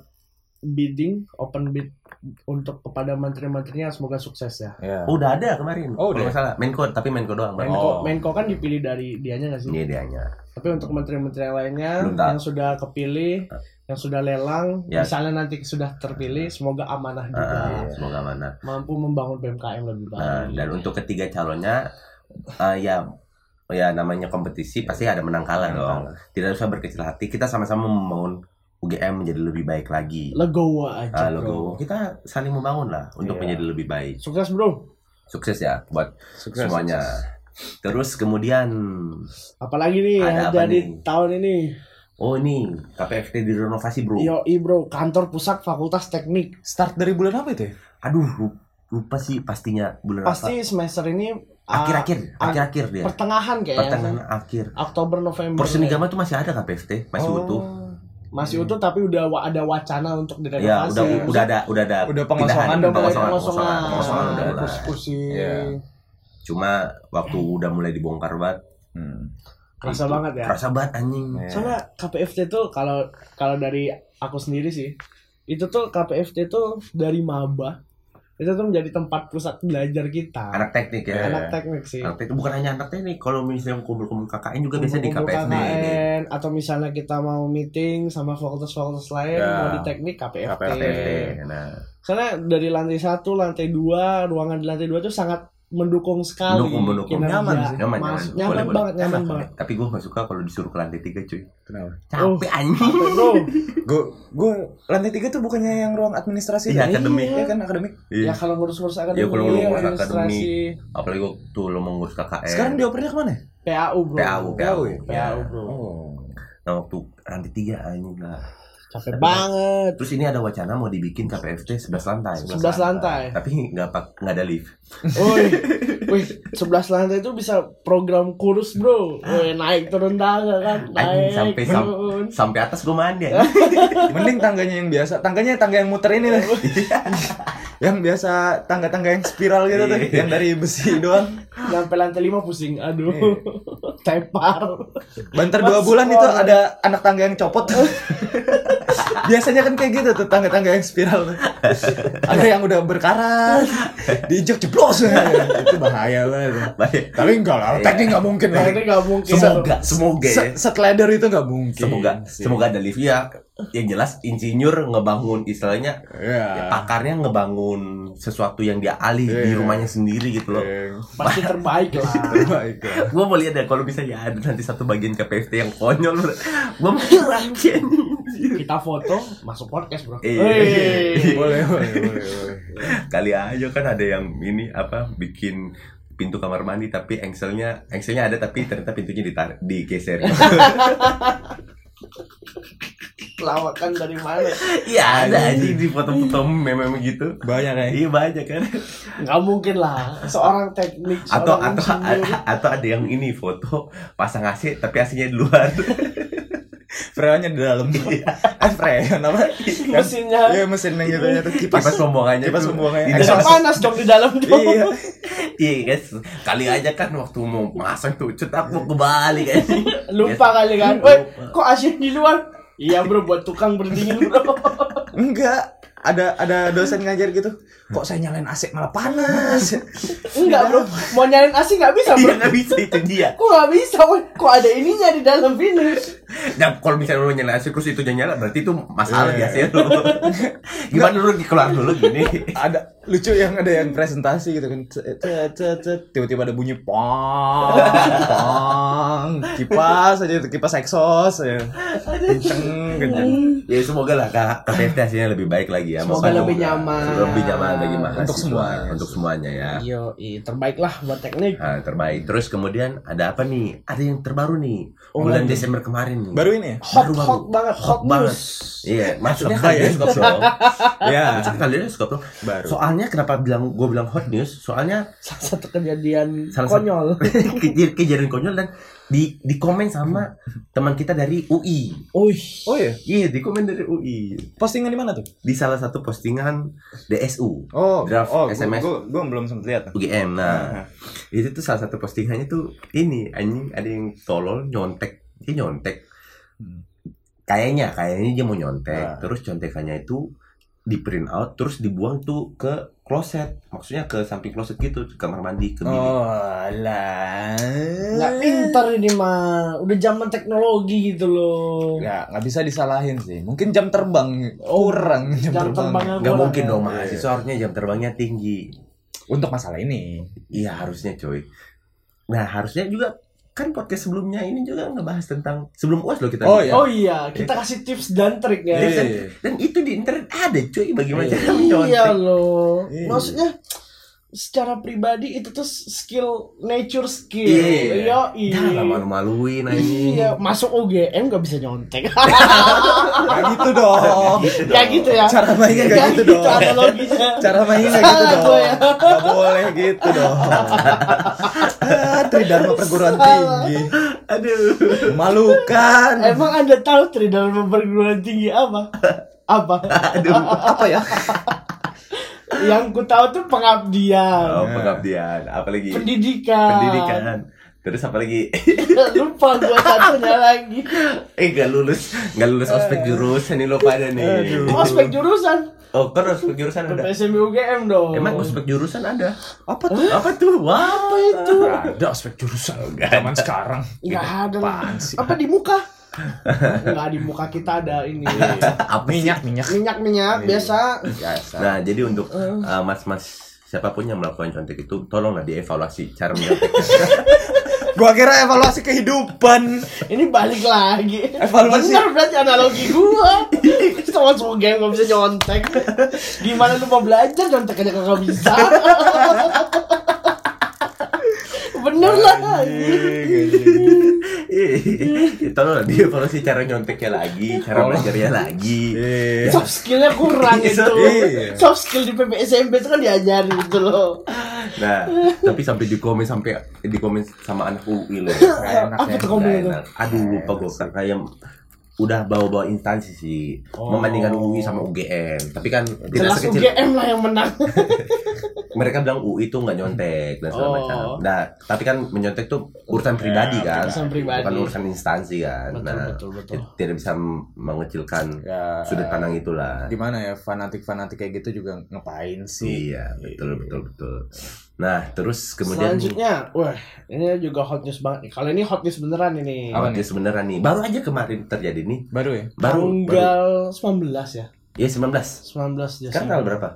S2: bidding open bid untuk kepada menteri-menterinya semoga sukses ya.
S1: ya
S3: Oh, udah ada kemarin.
S1: Oh, udah.
S3: salah, Menko tapi Menko doang.
S2: Menko,
S1: Oh.
S2: Menko kan dipilih dari dianya nggak sih?
S3: Ini dianya.
S2: Tapi untuk menteri-menteri yang lainnya yang sudah kepilih, yang sudah lelang,
S3: Ya.
S2: misalnya nanti sudah terpilih, semoga amanah juga,
S3: Ah, semoga amanah.
S2: mampu membangun BMKM lebih baik.
S3: Nah, dan untuk ketiga calonnya eh, ya ya namanya kompetisi pasti ada menang kalah dong. Tidak usah berkecil hati. Kita sama-sama membangun UGM menjadi lebih baik lagi.
S2: legowo aja bro.
S3: logo. Kita saling membangun lah untuk
S1: Iya.
S3: menjadi lebih baik.
S2: Sukses bro.
S3: Sukses ya buat
S1: sukses
S3: semuanya.
S1: sukses.
S3: Terus kemudian
S2: Apalagi nih
S3: Ada
S2: yang
S3: apa
S2: jadi
S3: nih?
S2: tahun ini.
S3: oh ini KPFT direnovasi, Bro.
S2: Yoi bro, kantor pusat Fakultas Teknik.
S1: start dari bulan apa itu ya?
S3: Aduh, lu- lupa sih pastinya bulan
S2: Pasti semester ini
S3: apa.
S2: ah,
S3: Akhir-akhir,
S2: ah,
S3: akhir-akhir dia.
S2: pertengahan kayaknya.
S3: Pertengahan akhir.
S2: Oktober November.
S3: Porsenigama tuh masih ada KPFT, masih
S1: Oh.
S3: utuh.
S2: Masih utuh tapi udah ada wacana untuk
S3: Ya,
S2: direnovasi.
S3: udah udah ada udah ada
S1: Udah pengosongan,
S2: udah mulai
S3: pengosongan,
S2: pengosongan,
S3: pengosongan udah ada.
S1: Iya.
S3: Cuma waktu udah mulai dibongkar banget,
S1: Hmm.
S2: Kerasa
S3: itu
S2: banget ya.
S3: Kerasa banget anjing.
S1: Iya.
S2: Soalnya KPFT tuh kalau kalau dari aku sendiri sih, itu tuh KPFT tuh dari maba itu tuh menjadi tempat pusat belajar kita.
S3: Anak teknik ya.
S2: Anak teknik sih.
S3: Anak teknik bukan hanya anak teknik, kalau misalnya kumpul-kumpul KKN juga biasa di ini.
S2: KKN, atau misalnya kita mau meeting sama fakultas-fakultas lain
S1: Ya.
S2: mau di teknik KPFT.
S1: KPFT.
S3: Nah,
S2: Soalnya dari lantai satu, lantai dua, ruangan di lantai dua tuh sangat mendukung sekali.
S3: Mendukung, mendukung.
S2: kinerja.
S1: Nyaman sih.
S3: nyaman,
S2: Mas-
S3: nyaman.
S2: nyaman
S3: Boleh, boleh.
S2: banget, nyaman
S3: Enak,
S2: banget.
S3: Tapi gue gak suka kalau disuruh ke lantai tiga cuy.
S1: Kenapa?
S3: Capek anjing.
S2: Capek, bro.
S1: Gue gue lantai tiga tuh bukannya yang ruang administrasi
S3: Iya,
S1: ya?
S3: akademik.
S1: Iya kan akademik.
S2: Ya kalau ngurus-ngurus akademi,
S3: Iya, kalau ngurus-ngurus
S2: administrasi,
S3: Apalagi waktu lo mau ngurus KKN.
S1: Sekarang diopernya ke mana?
S2: PAU bro.
S3: PAU, PAU.
S1: ya?
S2: PAU bro.
S1: Oh.
S3: Nah, waktu lantai tiga anjing lah.
S2: Capek banget.
S3: Terus ini ada wacana mau dibikin KPFT 11 lantai.
S2: 11 lantai.
S3: Tapi nggak pak nggak ada lift.
S2: Woi, <laughs> wih, 11 lantai itu bisa program kurus bro. Woi, naik turun tangga kan, naik
S3: sampai sam-. Sampai atas gue mandi anjing. <laughs>
S1: Mending tangganya yang biasa. Tangganya tangga yang muter ini lah. <laughs> yang biasa tangga-tangga yang spiral gitu tuh,
S3: Iya.
S1: yang dari besi doang.
S2: Sampai lantai 5 pusing. Aduh.
S1: Iya.
S2: Tepar.
S1: Banter dua bulan itu ada anak tangga yang copot. Biasanya kan kayak gitu tuh tangga-tangga yang spiral tuh. Ada yang udah berkarat, diinjek jeblos. itu bahaya.
S3: Baik.
S1: Tapi enggak lah, teknik nggak mungkin lah.
S2: Nah, ini nggak mungkin.
S3: Semoga, semoga ya.
S1: Setleder itu nggak mungkin.
S3: Semoga,
S1: sih.
S3: semoga ada lift ya. yang jelas insinyur ngebangun istilahnya
S1: Iya.
S3: ya, pakarnya ngebangun sesuatu yang dia alih di
S1: Iya.
S3: rumahnya sendiri gitu loh. <laughs>
S2: Pasti terbaik lah.
S1: Terbaik lah.
S3: Gue mau lihat ya kalau bisa ya ada nanti satu bagian KPFT yang konyol. <laughs> Gue mau ngerasain.
S2: Kita foto masuk podcast, Bro.
S3: Iya.
S2: Wey.
S1: boleh, boleh, boleh, boleh.
S3: Kali aja kan ada yang ini apa bikin pintu kamar mandi tapi engselnya engselnya ada tapi ternyata pintunya ditarik digeser. <laughs>
S2: Lawakan dari mana?
S3: Iya ada aja di foto-foto meme-meme gitu.
S1: Banyak ya.
S3: Iya banyak kan.
S2: Nggak mungkin lah. Seorang teknik,
S3: Atau
S2: seorang
S3: atau
S2: insinyur.
S3: atau ada yang ini foto pasang AC tapi AC-nya di luar. <laughs>
S1: Freonnya di dalam. Eh, freon apa? <laughs>
S2: mesinnya
S1: Iya, mesin yang gitu ya tuh kipas.
S3: Kipas pembuangannya
S1: Kipas pembuangannya.
S3: di dalam.
S2: Panas dong di dalam tuh.
S1: Iya.
S3: Iya guys, kali aja kan waktu mau masang tuh cetak mau kebalik kan. <laughs>
S2: Lupa kali kan. Woi, kok asyik di luar? Iya bro, buat tukang berdingin bro.
S1: Enggak. Ada ada dosen ngajar gitu. Kok saya nyalain AC malah panas?
S2: Enggak bro, mau nyalain AC nggak bisa
S3: Iya
S2: bro.
S3: nggak bisa itu dia.
S2: Kok nggak bisa? Kok ada ininya di dalam finish?
S3: Nah kalau misalnya lu nyala terus itu nyala berarti itu masalah di AC
S1: Iya.
S3: lu. Gimana lu keluar dulu gini? <laughs>
S1: ada lucu yang ada yang presentasi gitu kan tiba-tiba ada bunyi pong pong kipas aja kipas exhaust ya kenceng kenceng
S3: Ya semoga lah kak hasilnya lebih baik lagi ya.
S2: Semoga
S3: Moga-
S2: lebih nyaman.
S3: Lebih nyaman bagi mahasiswa.
S1: Untuk semuanya.
S3: Untuk semuanya ya.
S2: Yo, terbaik lah buat teknik.
S3: Nah, terbaik. Terus kemudian ada apa nih? Ada yang terbaru nih.
S2: Oh,
S3: Bulan. Desember kemarin nih.
S1: baru ini ya
S2: Hot,
S3: baru, baru.
S2: hot banget, hot,
S3: Hot banget.
S2: news.
S3: Iya, maksudnya
S1: Lebay ya.
S3: bioskop dong. <laughs>
S1: ya
S3: Maksudnya kalian bioskop dong.
S1: baru
S3: Soalnya kenapa bilang gue bilang hot news? Soalnya
S2: Salah satu kejadian
S3: Salah satu-
S2: konyol. <laughs>
S3: kejadian kejadian konyol dan di di komen sama teman kita dari UI.
S2: Wih,
S1: oh iya
S3: Iya, di komen dari UI.
S1: postingan di mana tuh
S3: Di salah satu postingan DSU
S1: oh
S3: Draft
S1: oh
S3: SMS.
S1: gua, gua, gua belum sempet lihat
S3: UGM. Nah, itu tuh salah satu postingannya tuh ini anjing ada yang tolol nyontek. Dia nyontek.
S1: Hmm.
S3: Kayaknya, kayaknya dia mau nyontek.
S1: Ah.
S3: Terus contekannya itu di print out terus dibuang tuh ke kloset. Maksudnya ke samping kloset gitu, ke kamar mandi ke bilik.
S1: oh lah
S2: nggak pintar ini mah. Udah zaman teknologi gitu loh.
S1: nggak nggak bisa disalahin sih mungkin jam terbang kurang jam,
S2: Jam
S1: terbang
S2: terbangnya
S3: Gak
S2: kurang
S3: mungkin
S2: ya.
S3: dong mahasiswa harusnya jam terbangnya tinggi.
S1: untuk masalah ini
S3: Iya harusnya coy. Nah harusnya juga kan podcast sebelumnya ini juga ngebahas tentang sebelum uas loh kita.
S1: Oh, iya.
S2: Oh iya, kita kasih tips dan trik ya.
S3: Dan,
S1: Iya.
S3: dan itu di internet ada cuy bagaimana
S1: Iya.
S3: cara menyontek.
S2: Iya loh.
S1: Iya.
S2: Maksudnya secara pribadi itu tuh skill nature skill.
S3: Iya.
S2: Iya.
S3: Jangan malu-maluin aja.
S2: Iya, masuk UGM gak bisa nyontek.
S1: Gitu dong
S2: ya gitu ya.
S1: cara mainnya
S2: Ya
S1: nggak gitu dong
S2: analoginya.
S1: cara mainnya nggak gitu dong
S2: ya.
S1: nggak boleh gitu dong <laughs> Tridharma perguruan tinggi
S3: Aduh.
S1: memalukan
S2: Emang Anda tahu tri dalam perguruan tinggi apa? Apa?
S3: Aduh.
S1: apa ya
S2: Yang ku tahu tuh pengabdian,
S3: Oh, pengabdian. Apalagi
S2: pendidikan.
S3: pendidikan. Terus apa lagi? <laughs>
S2: Lupa gua satunya lagi.
S3: eh gak lulus, gak lulus ospek jurusan nih lo pada nih.
S2: Oh, Ospek jurusan.
S3: Oh, kan ospek jurusan ada.
S2: PSMB UGM dong.
S3: Emang ospek jurusan ada?
S1: apa tuh
S3: Apa tuh? Wah.
S2: apa itu?
S1: ada aspek jurusan zaman sekarang
S2: Enggak ada.
S1: Apaan sih?
S2: Apa di muka? Enggak di muka kita ada ini. <laughs>
S3: Apa sih?
S1: minyak minyak
S2: Minyak-minyak biasa.
S1: biasa
S3: Nah, jadi untuk uh, mas-mas siapa pun yang melakukan contek itu tolonglah dievaluasi cara menyonteknya. <laughs>
S1: gua kira evaluasi kehidupan
S2: Ini balik lagi.
S1: Evaluasi.
S2: Bener berarti analogi gua. Sama semua game gak bisa nyontek. Gimana lu mau belajar nyontek aja kagak bisa. Bener lah.
S3: tolonglah dievaluasi cara nyonteknya lagi, cara belajarnya lagi.
S1: Iya.
S2: Soft skillnya kurang itu.
S1: Iya.
S2: Soft skill di PPSMB itu kan diajarin gitu loh.
S3: Nah, tapi sampai di komen sampai di komen sama anak UI loh. <laughs>
S2: Apa tuh komen itu?
S3: Aduh, lupa gue kayak udah bawa-bawa instansi sih
S2: Oh.
S3: membandingkan UI sama UGM. Tapi kan tidak
S2: Jelas
S3: sekecil
S2: UGM lah yang menang. <laughs>
S3: mereka bilang UI itu nggak nyontek dan segala
S2: Oh.
S3: macam. Nah, tapi kan menyontek tuh urusan pribadi kan,
S2: Urusan pribadi.
S3: bukan urusan instansi kan.
S2: Betul,
S3: nah,
S2: betul, betul.
S3: ti- tidak bisa mengecilkan
S1: ya
S3: sudut pandang itulah.
S1: gimana ya fanatik fanatik kayak gitu juga ngapain sih
S3: Iya, betul betul betul. Nah, terus kemudian
S2: Selanjutnya, wah, ini juga hot news banget nih. Kalau ini hot news beneran ini.
S1: Apa
S3: nih sebenarnya nih? Baru aja kemarin terjadi nih.
S1: Baru ya?
S3: Baru baru.
S2: Tanggal 19 ya.
S3: Ya 19.
S2: 19 Desember.
S3: Sekarang tanggal berapa?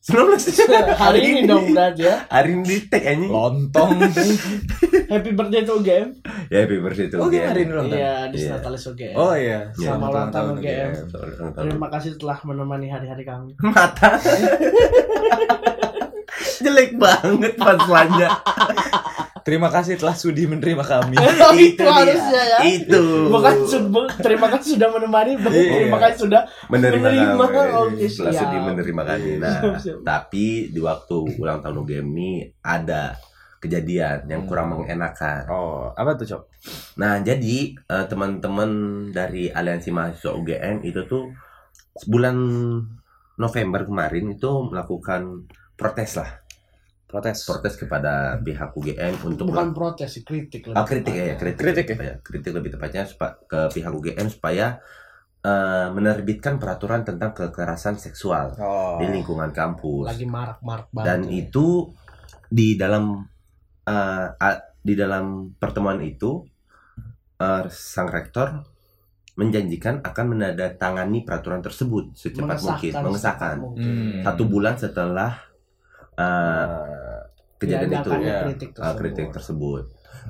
S3: 19. <laughs>
S2: Hari ini dong berarti ya.
S3: Hari ini di tag anjing.
S1: Lontong. <laughs>
S2: Happy birthday to UGM.
S3: Ya happy birthday to
S1: Oh,
S3: UGM.
S1: hari ini ulang tahun.
S2: Iya, di
S3: Iya.
S2: Natalis UGM.
S1: Oh iya.
S3: Iya.
S2: Selamat ulang tahun UGM. Terima kasih telah menemani hari-hari kami.
S3: Mata. <laughs> Jelek banget punchline-nya.
S1: Terima kasih telah sudi menerima kami. <laughs>
S2: itu
S3: dia.
S2: harusnya ya.
S3: Itu.
S2: Bukan sudah terima kasih sudah menemani, bukan
S1: Iya.
S2: terima kasih sudah
S3: menerima,
S2: Menerima,
S3: kami.
S2: oke,
S3: Setelah
S2: siap.
S3: sedih menerima kami. Nah,
S2: Siap, siap.
S3: tapi di waktu ulang tahun UGM ini ada kejadian yang
S1: Hmm.
S3: kurang mengenakan.
S1: Oh, apa tuh, Cok?
S3: Nah, jadi eh, teman-teman dari Aliansi Mahasiswa UGM itu tuh bulan November kemarin itu melakukan protes lah,
S1: Protes.
S3: protes kepada pihak UGM untuk
S2: bukan protes sih, kritik lebih
S3: Oh, kritik ya,
S2: tepatnya.
S3: kritik,
S1: Kritik
S3: lebih tepatnya. kritik lebih tepatnya supa- ke pihak UGM supaya eh, menerbitkan peraturan tentang kekerasan seksual
S1: Oh.
S3: di lingkungan kampus.
S2: Lagi marak-marak banget.
S3: Dan itu di dalam eh, a- di dalam pertemuan itu eh, sang rektor menjanjikan akan menandatangani peraturan tersebut secepat mungkin, mengesahkan
S1: Hmm.
S3: satu bulan setelah eh, kejadian itu
S2: Diadakannya
S1: ya,
S2: kritik
S3: uh,
S2: tersebut.
S3: kritik tersebut.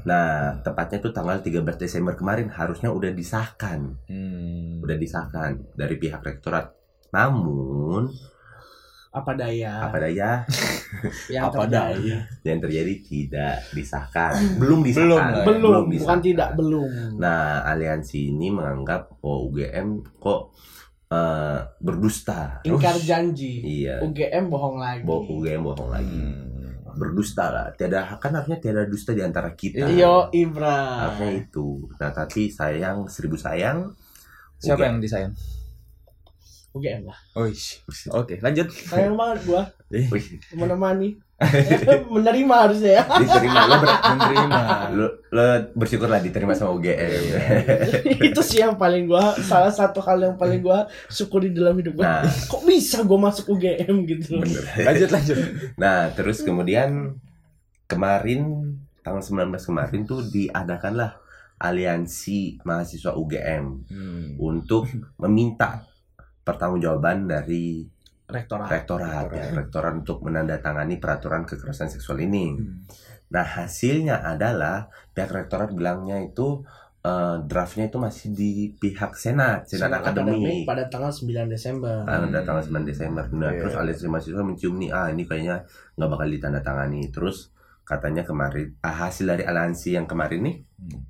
S3: Nah, tepatnya itu tanggal 13 Desember kemarin harusnya udah disahkan,
S1: Hmm.
S3: udah disahkan dari pihak rektorat. Namun,
S2: apa daya
S3: apa daya <laughs>
S2: yang
S1: Apa
S2: terjadi.
S1: daya?
S3: yang terjadi tidak disahkan, belum
S1: Belum
S3: disahkan,
S1: ya.
S2: belum, bukan
S3: disahkan.
S2: tidak belum
S3: Nah, aliansi ini menganggap oh UGM kok uh, berdusta.
S2: ingkar janji
S3: Iya,
S2: UGM bohong lagi
S3: Bo UGM bohong lagi.
S1: Hmm.
S3: Berdusta lah. Tiada kan harusnya tiada dusta di antara kita.
S2: Iyo Ibra
S3: Harusnya itu. Nah, tapi sayang seribu sayang.
S1: Siapa
S3: UGM.
S1: yang disayang?
S2: UGM lah.
S1: Oke, lanjut.
S2: sayang banget gua <laughs>
S3: Wih,
S2: menemani <laughs> menerima harusnya ya
S3: diterima lo, ber-
S1: menerima.
S3: lo, lo bersyukurlah diterima sama UGM. <laughs>
S2: itu sih yang paling gua salah satu hal yang paling gua syukuri dalam hidup gua
S3: Nah,
S2: kok bisa gua masuk UGM gitu
S3: bener.
S1: Lanjut, lanjut.
S3: Nah, terus kemudian kemarin tanggal 19 kemarin tuh diadakanlah aliansi mahasiswa UGM
S1: Hmm.
S3: untuk meminta pertanggungjawaban dari
S2: rektorat
S3: rektorat ya, rektorat untuk menandatangani peraturan kekerasan seksual ini.
S1: Hmm.
S3: Nah, hasilnya adalah pihak rektorat bilangnya itu eh, draftnya itu masih di pihak senat, senat,
S2: Senat
S3: akademik.
S2: pada tanggal 9 Desember
S3: Pada
S1: Hmm.
S3: tanggal 9 Desember. Nah,
S1: Iya.
S3: terus aliansi mahasiswa mencium nih, ah ini kayaknya nggak bakal ditandatangani. Terus katanya kemarin, ah, hasil dari aliansi yang kemarin nih
S1: Hmm.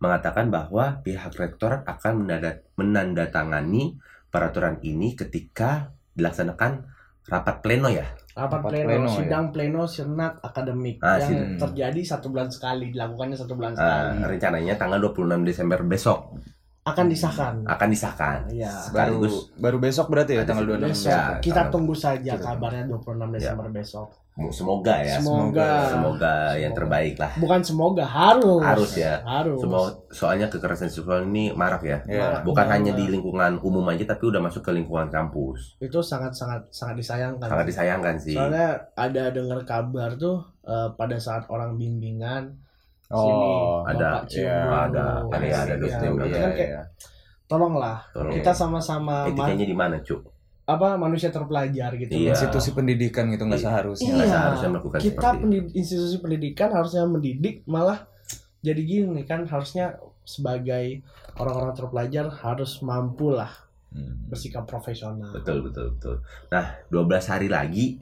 S3: mengatakan bahwa pihak rektorat akan menandat- menandatangani peraturan ini ketika dilaksanakan rapat pleno ya.
S2: rapat pleno,
S1: pleno, ya.
S2: sidang pleno senat akademik
S3: Ah,
S2: yang
S1: sidang.
S2: terjadi satu bulan sekali dilakukannya satu bulan
S3: Ah,
S2: sekali
S3: rencananya tanggal 26 Desember besok
S2: akan disahkan
S3: akan disahkan.
S2: Iya.
S1: Baru baru besok berarti ya tanggal 26.
S2: besok
S3: Ya,
S2: kita
S3: tanggal-
S2: tunggu saja
S1: kita
S2: kabarnya 26 Desember besok
S3: semoga ya.
S2: semoga
S3: Semoga yang
S2: Semoga.
S3: terbaik lah.
S2: bukan semoga harus
S3: Harus ya.
S2: harus
S3: Semua soalnya kekerasan seksual ini marak ya.
S1: Ya.
S3: Bukan
S2: Marak
S3: hanya di lingkungan umum aja tapi udah masuk ke lingkungan kampus.
S2: itu sangat sangat sangat disayangkan
S3: Sangat disayangkan sih.
S2: soalnya ada dengar kabar tuh eh, pada saat orang bimbingan
S1: Oh,
S2: sini
S3: ada,
S1: iya,
S2: dulu.
S3: ada, ada,
S2: Iya,
S3: ada,
S2: iya,
S3: ada, ada,
S2: kan kayak tolonglah
S3: Tolong.
S2: kita sama-sama ma-
S3: Etikanya di mana, Cuk?
S2: apa manusia terpelajar gitu
S3: Iya.
S1: institusi pendidikan gitu nggak
S3: Iya.
S1: seharusnya.
S2: Iya.
S3: seharusnya melakukan
S2: kita
S3: itu.
S2: pendid- institusi pendidikan harusnya mendidik malah jadi gini kan harusnya sebagai orang-orang terpelajar harus mampu lah
S1: Hmm.
S2: bersikap profesional.
S3: Betul, betul, betul. Nah, 12 hari lagi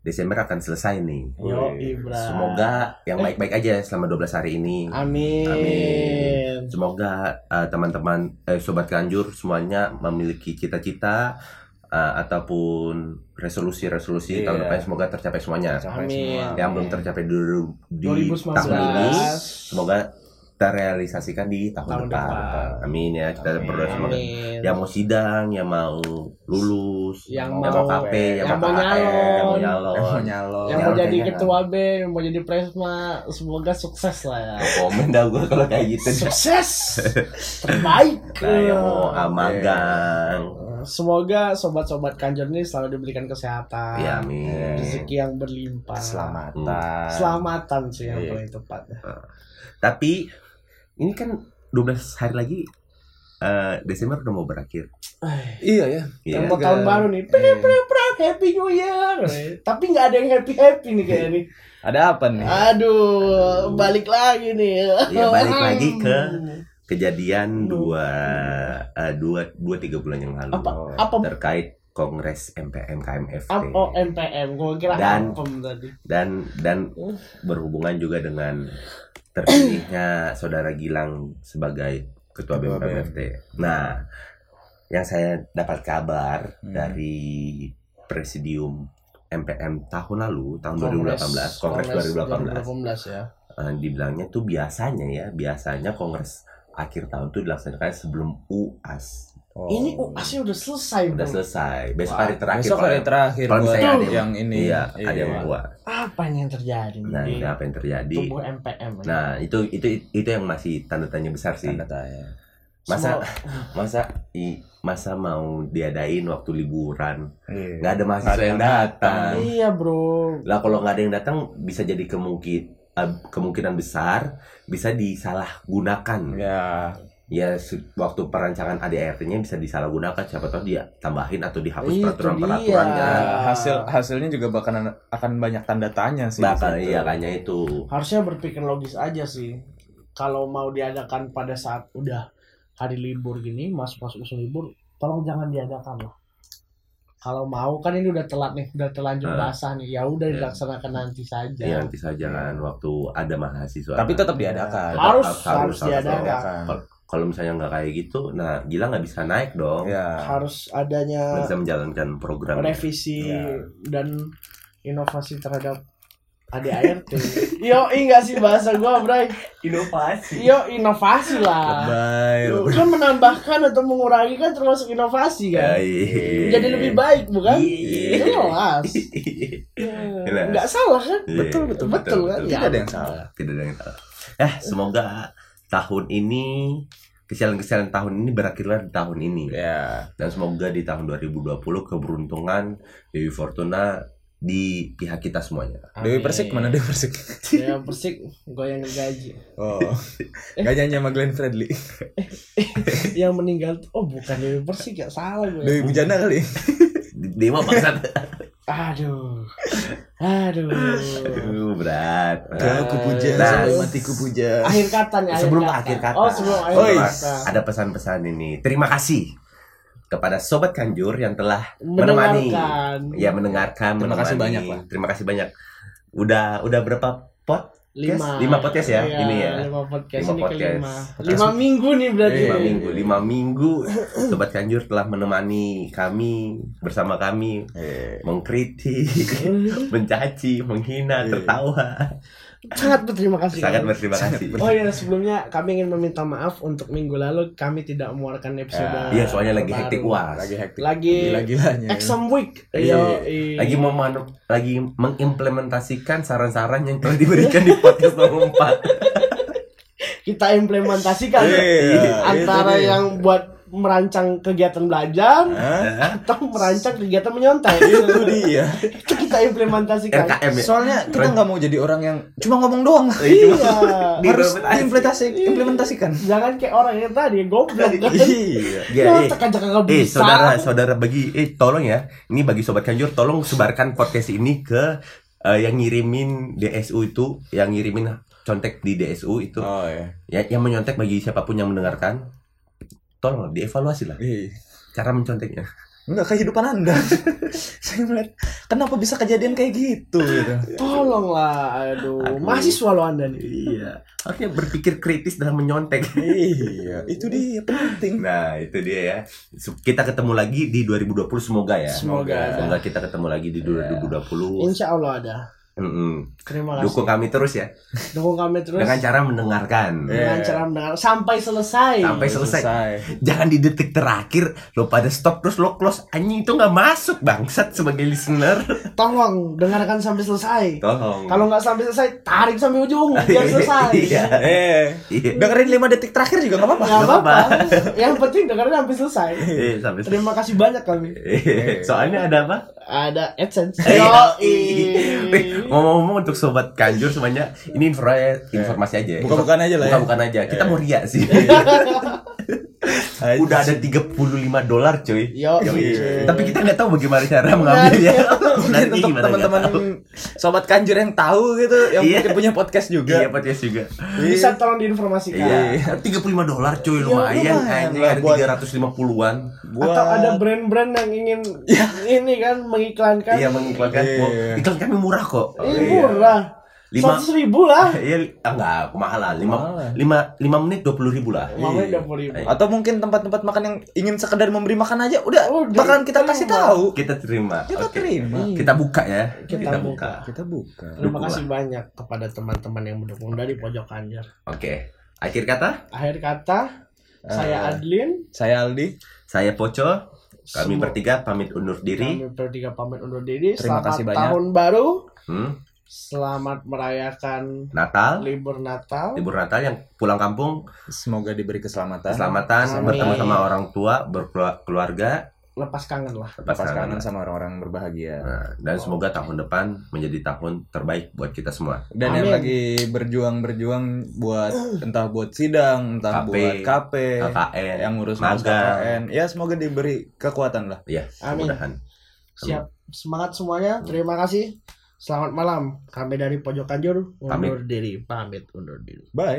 S3: Desember akan selesai nih.
S2: Yo Ibra.
S3: Semoga yang baik-baik aja selama 12 hari ini.
S2: Amin.
S3: Amin. Semoga uh, teman-teman eh, sobat kanjur semuanya memiliki cita-cita uh, ataupun resolusi-resolusi
S1: Iya.
S3: tahun depan semoga tercapai semuanya.
S1: Capai
S2: Amin.
S1: semua.
S3: Yang belum tercapai dulu di
S2: 2019.
S3: tahun ini semoga terrealisasikan di tahun,
S2: Tahun
S3: depan.
S2: depan.
S3: Amin ya kita
S1: Amin.
S3: berdoa semoga
S2: Amin.
S3: yang mau sidang, yang mau lulus,
S2: Yang
S3: yang mau
S2: mau-
S3: KP, yang,
S2: yang
S3: mau yang mau
S2: nyalon.
S1: Yang mau
S3: nyalon.
S2: yang
S3: Ya,
S2: mau jadi
S3: kayaknya.
S2: ketua B, yang mau jadi presma, semoga sukses lah ya.
S3: Komen dah gue kalau kayak gitu.
S2: Sukses <laughs> terbaik.
S3: Nah, yang mau magang,
S2: semoga sobat-sobat kanjur ini selalu diberikan kesehatan,
S3: Iya, amin.
S2: rezeki yang berlimpah,
S1: Keselamatan.
S2: keselamatan sih yang
S1: Iya.
S2: paling tepat.
S3: Tapi ini kan 12 hari lagi eh, Desember udah mau berakhir.
S1: Iya ya.
S3: Iya.
S2: Yang mau tahun baru nih,
S1: Iya.
S2: prak happy new year. Tapi nggak ada yang happy happy nih kayak nih.
S1: Ada apa nih?
S2: Aduh, balik lagi nih.
S3: Iya, balik lagi ke-. <laughs> Kejadian
S2: Aduh.
S3: dua eh, dua dua tiga bulan yang lalu
S2: apa apa
S3: terkait Kongres MPM KMFT
S2: Am- oh MPM, gue kira
S3: Dan-
S2: tadi.
S3: dan dan
S2: Uh.
S3: berhubungan juga dengan terpilihnya saudara Gilang sebagai ketua BMPMFT. Nah, yang saya dapat kabar
S1: Hmm.
S3: dari presidium MPM tahun lalu tahun
S2: Kongres-
S3: 2018 Kongres, 2018
S2: 2018 ya.
S3: eh, dibilangnya tuh biasanya ya biasanya Kongres akhir tahun tuh dilaksanakan sebelum UAS
S1: Oh.
S2: Ini UAS-nya udah selesai,
S3: udah
S2: Bro.
S3: selesai besok
S2: Wah,
S3: hari terakhir
S1: Besok hari terakhir
S3: Kalau
S1: buat
S3: misalnya
S2: ada
S1: yang ini.
S3: iya ada yang UAS
S2: Apa yang terjadi nih
S3: nah ini apa yang terjadi
S2: tubuh MPM?
S3: nah itu itu itu yang masih tanda tanya besar sih
S1: Tanda tanya.
S3: masa
S2: Semua- <laughs>
S3: masa i, masa mau diadain waktu liburan
S1: Iya.
S3: nggak ada mahasiswa
S1: ada
S3: yang
S1: yang
S3: datang
S2: Iya, Bro.
S3: lah kalau nggak ada yang datang bisa jadi kemungkin eh, kemungkinan besar bisa disalahgunakan
S1: Ya.
S3: Ya waktu perancangan ADRT-nya bisa disalahgunakan siapa tahu dia tambahin atau dihapus
S2: Itu
S3: peraturan
S2: dia.
S3: peraturannya
S1: Ya, hasil hasilnya juga bakalan akan banyak tanda tanya sih.
S3: bakal iya kayaknya itu
S2: Harusnya berpikir logis aja sih. Kalau mau diadakan pada saat udah hari libur gini, masuk-masuk musim libur, tolong jangan diadakan lah. Kalau mau kan ini udah telat nih, udah terlanjur
S3: Ah.
S2: basah nih. Ya udah
S3: Iya.
S2: dilaksanakan nanti saja.
S3: ya nanti saja kan waktu ada mahasiswa
S1: Tapi tetap diadakan.
S2: Harus
S3: harus-
S2: harus
S3: harus
S2: diadakan.
S3: Kalau- misalnya nggak kayak gitu nah gila nggak bisa naik dong
S1: Ya.
S2: Harus adanya
S3: bisa menjalankan program
S2: revisi
S1: Ya.
S2: dan inovasi terhadap ADART. <laughs> Yo, enggak sih bahasa gua, Bray.
S3: inovasi
S2: Yo, inovasi lah.
S1: Lebay.
S2: Lu kan menambahkan atau mengurangi kan termasuk inovasi kan.
S3: iya.
S2: Jadi lebih baik bukan?
S3: Iya.
S2: Jelas. <laughs> Enggak salah kan?
S3: Iya,
S2: Betul, betul, betul, kan?
S1: Tidak ada yang salah.
S3: Tidak ada yang salah. Eh, semoga tahun ini kesialan-kesialan tahun ini berakhirlah di tahun ini.
S1: Ya.
S3: Dan semoga di tahun 2020 keberuntungan Dewi Fortuna di pihak kita semuanya.
S1: Dewi Persik mana Dewi Persik?
S2: Dewi Persik goyang gaji.
S1: Oh. Gajahnya sama Glenn Fredly. <laughs>
S2: Yang meninggal tuh- oh bukan Dewi Persik ya salah gue.
S1: Dewi Bujana kali.
S3: Dewa bangsat.
S2: Aduh. Aduh.
S3: Aduh, berat.
S1: Kau kupuja
S3: Nah,
S1: sampai mati kupuja.
S2: Akhir kata nih, akhir
S3: Sebelum
S2: kata.
S3: akhir kata.
S2: Oh, sebelum akhir
S1: Oh, iya.
S2: kata.
S3: Ada pesan-pesan ini. Terima kasih kepada sobat Kanjur yang telah menemani ya mendengarkan
S1: Terima kasih
S3: menemani.
S1: banyak, Pak.
S3: terima kasih banyak udah udah berapa pot
S2: lima
S3: Lima podcast ya,
S2: Iya,
S3: ini ya.
S2: lima podcast.
S3: Lima
S2: ini
S3: podcast.
S2: kelima lima minggu nih berarti.
S3: Lima minggu. Lima minggu. Sobat Kanjur telah menemani kami bersama kami.
S1: Eh.
S3: mengkritik <laughs> mencaci menghina tertawa
S2: sangat berterima kasih
S3: sangat berterima kasih
S2: oh iya sebelumnya kami ingin meminta maaf untuk minggu lalu kami tidak mengeluarkan episode
S3: iya soalnya lagi hektik uas
S1: Lagi hektik.
S2: Lagi
S1: Gila-gilanya.
S2: exam week
S3: Iya. Lagi mau manu- lagi mengimplementasikan saran-saran yang telah diberikan di podcast nomor 4
S2: kita implementasikan
S1: Iya,
S2: antara
S1: itu dia.
S2: yang buat merancang kegiatan belajar atau merancang kegiatan menyontek <laughs>
S1: Itu dia.
S2: itu kita implementasikan
S3: RKM ya
S1: Soalnya kita nggak mau jadi orang yang cuma ngomong doang. <laughs>
S2: iya
S1: Harus
S3: Diimplementasi.
S1: diimplementasi, implementasikan.
S2: jangan kayak orang yang tadi goblok kan
S1: Iya.
S3: Ya, eh.
S2: Nyontek aja kagak
S3: Eh saudara saudara bagi eh tolong ya ini bagi sobat kanjur tolong sebarkan podcast ini ke eh, yang ngirimin DSU itu yang ngirimin contek di DSU itu
S1: Oh ya.
S3: ya yang menyontek bagi siapa pun yang mendengarkan tolong dievaluasi lah
S1: Iya.
S3: cara menconteknya
S1: Enggak kehidupan Anda. <laughs> Saya melihat kenapa bisa kejadian kayak gitu gitu. <laughs>
S2: tolonglah aduh,
S3: Aduh.
S2: mahasiswa lo anda nih
S3: iya harusnya berpikir kritis dalam menyontek
S1: iya, itu dia penting.
S3: nah itu dia ya kita ketemu lagi di 2020 semoga ya
S2: Semoga.
S3: semoga kita ketemu lagi di 2020
S2: insya Allah ada
S3: Mm-mm.
S2: Terima kasih.
S3: Dukung kami terus ya
S2: Dukung kami terus
S3: dengan cara mendengarkan.
S2: dengan
S1: Iya.
S2: cara mendengar sampai selesai.
S3: Sampai selesai. Jangan di detik terakhir lo pada stop terus lo close anjing itu nggak masuk bangsat sebagai listener. <laughs>
S2: Tolong dengarkan sampai selesai.
S3: Tolong.
S2: Kalau nggak sampai selesai, tarik sampai ujung <laughs> biar selesai.
S3: Iya.
S1: Eh,
S3: Iya.
S1: dengerin 5 detik terakhir juga gak apa-apa.
S2: Nggak
S3: Nggak
S2: apa-apa. Yang penting dengerin sampai selesai.
S3: Eh, sampai
S2: Terima kasih banyak kami.
S3: Eh, Soalnya ada apa?
S2: Ada AdSense. Yoi.
S3: Eh, Ngomong-ngomong untuk sobat kanjur semuanya, ini info informasi aja. ya.
S1: Bukan-bukan aja lah ya.
S3: Bukan-bukan aja. Kita mau ria sih. <laughs> Udah ada 35 dolar cuy.
S2: Yo,
S1: Iya.
S3: Tapi kita nggak tahu bagaimana cara mengambilnya.
S1: Mungkin <laughs>
S3: Nanti
S1: untuk teman-teman sobat kanjur yang tahu gitu, yang
S3: Iya.
S1: mungkin punya podcast juga.
S3: Iya podcast juga.
S2: Bisa tolong diinformasikan.
S3: Iya. 35 dolar cuy
S2: Iya,
S3: lumayan.
S1: lah
S3: ada
S1: buat-
S3: 350-an.
S1: Buat
S2: Atau ada brand-brand yang ingin ini kan mengiklankan.
S3: Iya mengiklankan.
S1: Iya.
S3: Iklan kami murah kok.
S2: Ini murah.
S3: Lima
S2: Seratus ribu lah. <laughs>
S3: Iya, ah, enggak, kemahalan. Lima, lima, lima menit dua puluh ribu lah.
S2: Mamanya
S1: Iya.
S2: udah puluh ribu.
S1: atau mungkin tempat-tempat makan yang ingin sekedar memberi makan aja udah
S2: Udah,
S1: bakalan kita kasih tahu.
S3: Kita terima.
S1: Kita
S3: Oke.
S1: terima.
S3: Kita buka ya.
S2: Kita buka.
S1: Kita buka.
S2: Terima
S3: Dukung
S2: kasih banyak kepada teman-teman yang mendukung dari pojok anjir.
S3: Oke. Akhir kata,
S2: Akhir kata,
S1: Eh.
S2: saya Adlin.
S1: Saya Aldi.
S3: saya Poco. Kami
S2: Semua-
S3: bertiga pamit undur diri.
S2: Kami bertiga pamit undur diri.
S1: Terima
S2: Selamat
S1: kasih banyak.
S2: tahun baru.
S3: Hmm,
S2: Selamat merayakan
S3: Natal,
S2: libur Natal.
S3: libur Natal yang pulang kampung,
S1: Semoga diberi keselamatan.
S3: keselamatan,
S2: Amin.
S3: bertemu sama orang tua, berkeluarga,
S2: Lepas kangen lah.
S3: lepas
S1: Lepas
S3: kangen.
S1: kangen sama orang-orang berbahagia.
S3: Nah, dan semoga tahun depan menjadi tahun terbaik buat kita semua.
S1: Dan yang
S2: Amin.
S1: lagi berjuang-berjuang buat entah buat sidang, entah
S3: KP,
S1: buat KP,
S3: KKN,
S1: yang ngurus
S3: magang.
S1: KKN, ya semoga diberi kekuatan lah.
S3: Ya,
S2: Amin. Siap. Semangat semuanya. Terima kasih. Selamat malam. Kami dari pojok kanjur undur diri. Pamit undur diri.
S1: Bye.